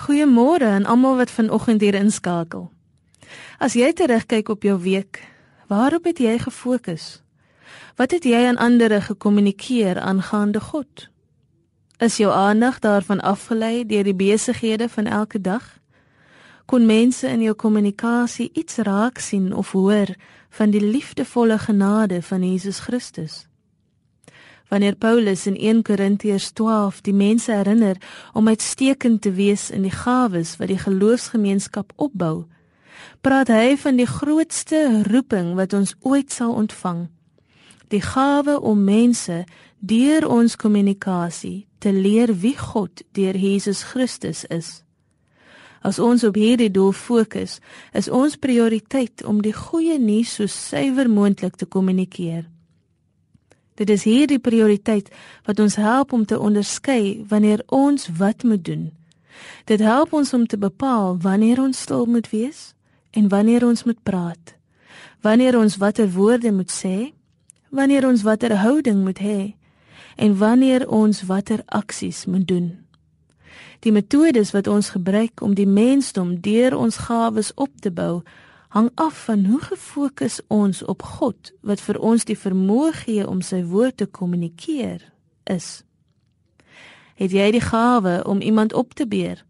Goeiemôre aan almal wat vanoggend hier inskakel. As jy terugkyk op jou week, waarop het jy gefokus? Wat het jy aan ander gekommunikeer aangaande God? Is jou aandag daarvan afgelei deur die besighede van elke dag? Kon mense in jou kommunikasie iets raak sien of hoor van die liefdevolle genade van Jesus Christus? Wanneer Paulus in 1 Korintiërs 12 die mense herinner om uitstekend te wees in die gawes wat die geloofsgemeenskap opbou, praat hy van die grootste roeping wat ons ooit sal ontvang. Die gawe om mense deur ons kommunikasie te leer wie God deur Jesus Christus is. As ons op hierdie doel fokus, is ons prioriteit om die goeie nuus so suiwer moontlik te kommunikeer. Dit is hierdie prioriteit wat ons help om te onderskei wanneer ons wat moet doen. Dit help ons om te bepaal wanneer ons stil moet wees en wanneer ons moet praat. Wanneer ons watter woorde moet sê, wanneer ons watter houding moet hê en wanneer ons watter aksies moet doen. Die metodes wat ons gebruik om die mensdom deur ons gawes op te bou, hang af van hoe gefokus ons op God wat vir ons die vermoë gee om sy woord te kommunikeer is. Het jy die gawe om iemand op te beer?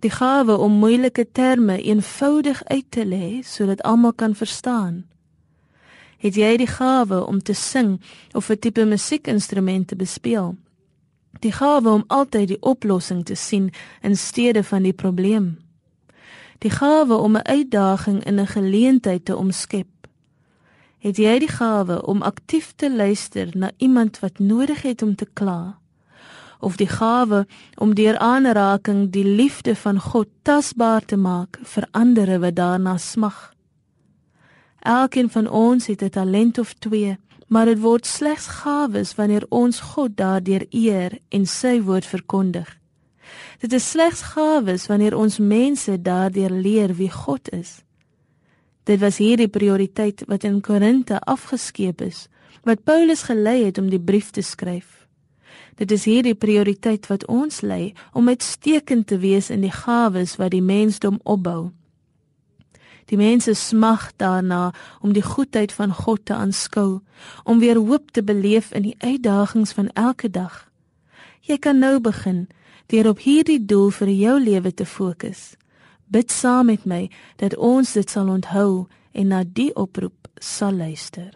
Die gawe om moeilike terme eenvoudig uit te lê sodat almal kan verstaan? Het jy die gawe om te sing of 'n tipe musiekinstrument te bespeel? Die gawe om altyd die oplossing te sien in steede van die probleem? Die gawe om 'n uitdaging in 'n geleentheid te omskep. Het jy die gawe om aktief te luister na iemand wat nodig het om te kla? Of die gawe om deur aanraking die liefde van God tasbaar te maak vir ander wat daarna smag? Elkeen van ons het 'n talent of twee, maar dit word slegs gawes wanneer ons God daardeur eer en sy woord verkondig. Dit is slegs gawes wanneer ons mense daardeur leer wie God is. Dit was hierdie prioriteit wat in Korinte afgeskeep is, wat Paulus gelei het om die brief te skryf. Dit is hierdie prioriteit wat ons lei om uitstekend te wees in die gawes wat die mensdom opbou. Die mense smag daarna om die goedheid van God te aanskou, om weer hoop te beleef in die uitdagings van elke dag. Jy kan nou begin deur op hierdie doel vir jou lewe te fokus. Bid saam met my dat ons dit sal onthou en na die oproep sal luister.